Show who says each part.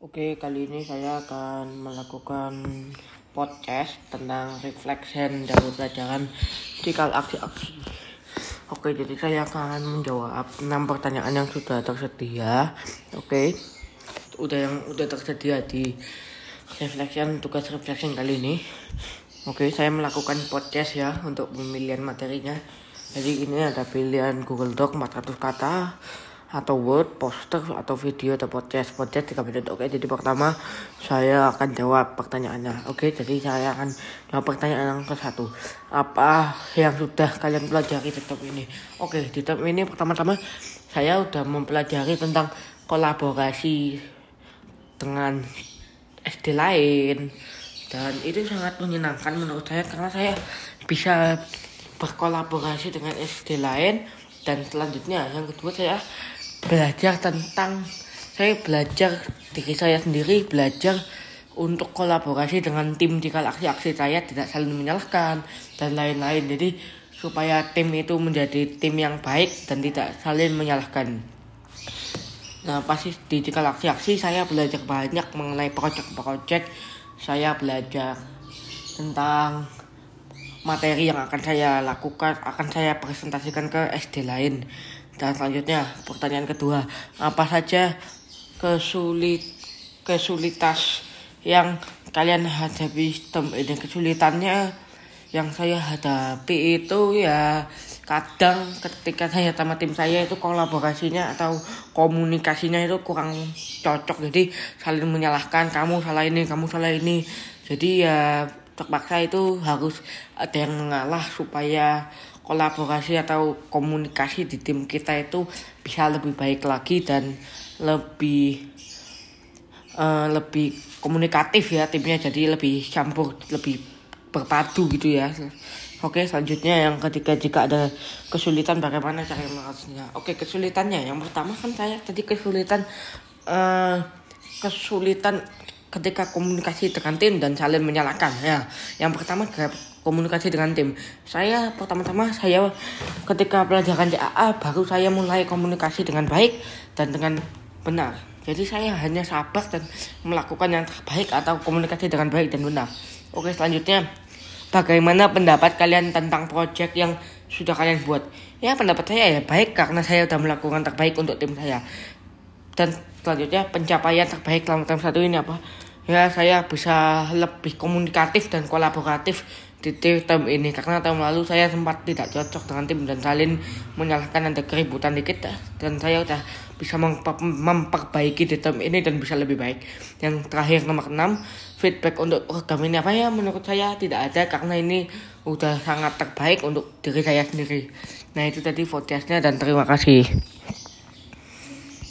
Speaker 1: Oke, kali ini saya akan melakukan podcast tentang reflection dari pelajaran cikal aksi-aksi. Oke, jadi saya akan menjawab enam pertanyaan yang sudah tersedia. Oke, udah yang udah tersedia di reflection tugas reflection kali ini. Oke, saya melakukan podcast ya untuk pemilihan materinya. Jadi ini ada pilihan Google Doc 400 kata, atau word, poster, atau video atau podcast podcast tiga menit. Oke, jadi pertama saya akan jawab pertanyaannya. Oke, jadi saya akan jawab pertanyaan yang ke satu. Apa yang sudah kalian pelajari di top ini? Oke, di top ini pertama-tama saya sudah mempelajari tentang kolaborasi dengan SD lain dan itu sangat menyenangkan menurut saya karena saya bisa berkolaborasi dengan SD lain dan selanjutnya yang kedua saya belajar tentang saya belajar diri saya sendiri belajar untuk kolaborasi dengan tim jika aksi-aksi saya tidak saling menyalahkan dan lain-lain. Jadi supaya tim itu menjadi tim yang baik dan tidak saling menyalahkan. Nah pasti di jika aksi-aksi saya belajar banyak mengenai proyek-proyek saya belajar tentang materi yang akan saya lakukan akan saya presentasikan ke SD lain dan selanjutnya pertanyaan kedua, apa saja kesulit kesulitas yang kalian hadapi? Ini kesulitannya yang saya hadapi itu ya kadang ketika saya sama tim saya itu kolaborasinya atau komunikasinya itu kurang cocok. Jadi saling menyalahkan kamu salah ini kamu salah ini. Jadi ya terpaksa itu harus ada yang mengalah supaya kolaborasi atau komunikasi di tim kita itu bisa lebih baik lagi dan lebih uh, lebih komunikatif ya timnya. Jadi lebih campur lebih berpadu gitu ya. Oke selanjutnya yang ketiga jika ada kesulitan bagaimana cara mengatasinya? Oke kesulitannya. Yang pertama kan saya tadi kesulitan uh, kesulitan ketika komunikasi dengan tim dan saling menyalahkan ya. Yang pertama komunikasi dengan tim. Saya pertama-tama saya ketika pelajaran JAA baru saya mulai komunikasi dengan baik dan dengan benar. Jadi saya hanya sabar dan melakukan yang terbaik atau komunikasi dengan baik dan benar. Oke selanjutnya bagaimana pendapat kalian tentang proyek yang sudah kalian buat? Ya pendapat saya ya baik karena saya sudah melakukan terbaik untuk tim saya. Dan selanjutnya pencapaian terbaik dalam tahun satu ini apa? Ya saya bisa lebih komunikatif dan kolaboratif di tim ini. Karena tahun lalu saya sempat tidak cocok dengan tim dan saling menyalahkan ada keributan dikit dan saya udah bisa memperbaiki di tim ini dan bisa lebih baik. Yang terakhir nomor 6 feedback untuk program ini apa ya? Menurut saya tidak ada karena ini udah sangat terbaik untuk diri saya sendiri. Nah itu tadi podcastnya dan terima kasih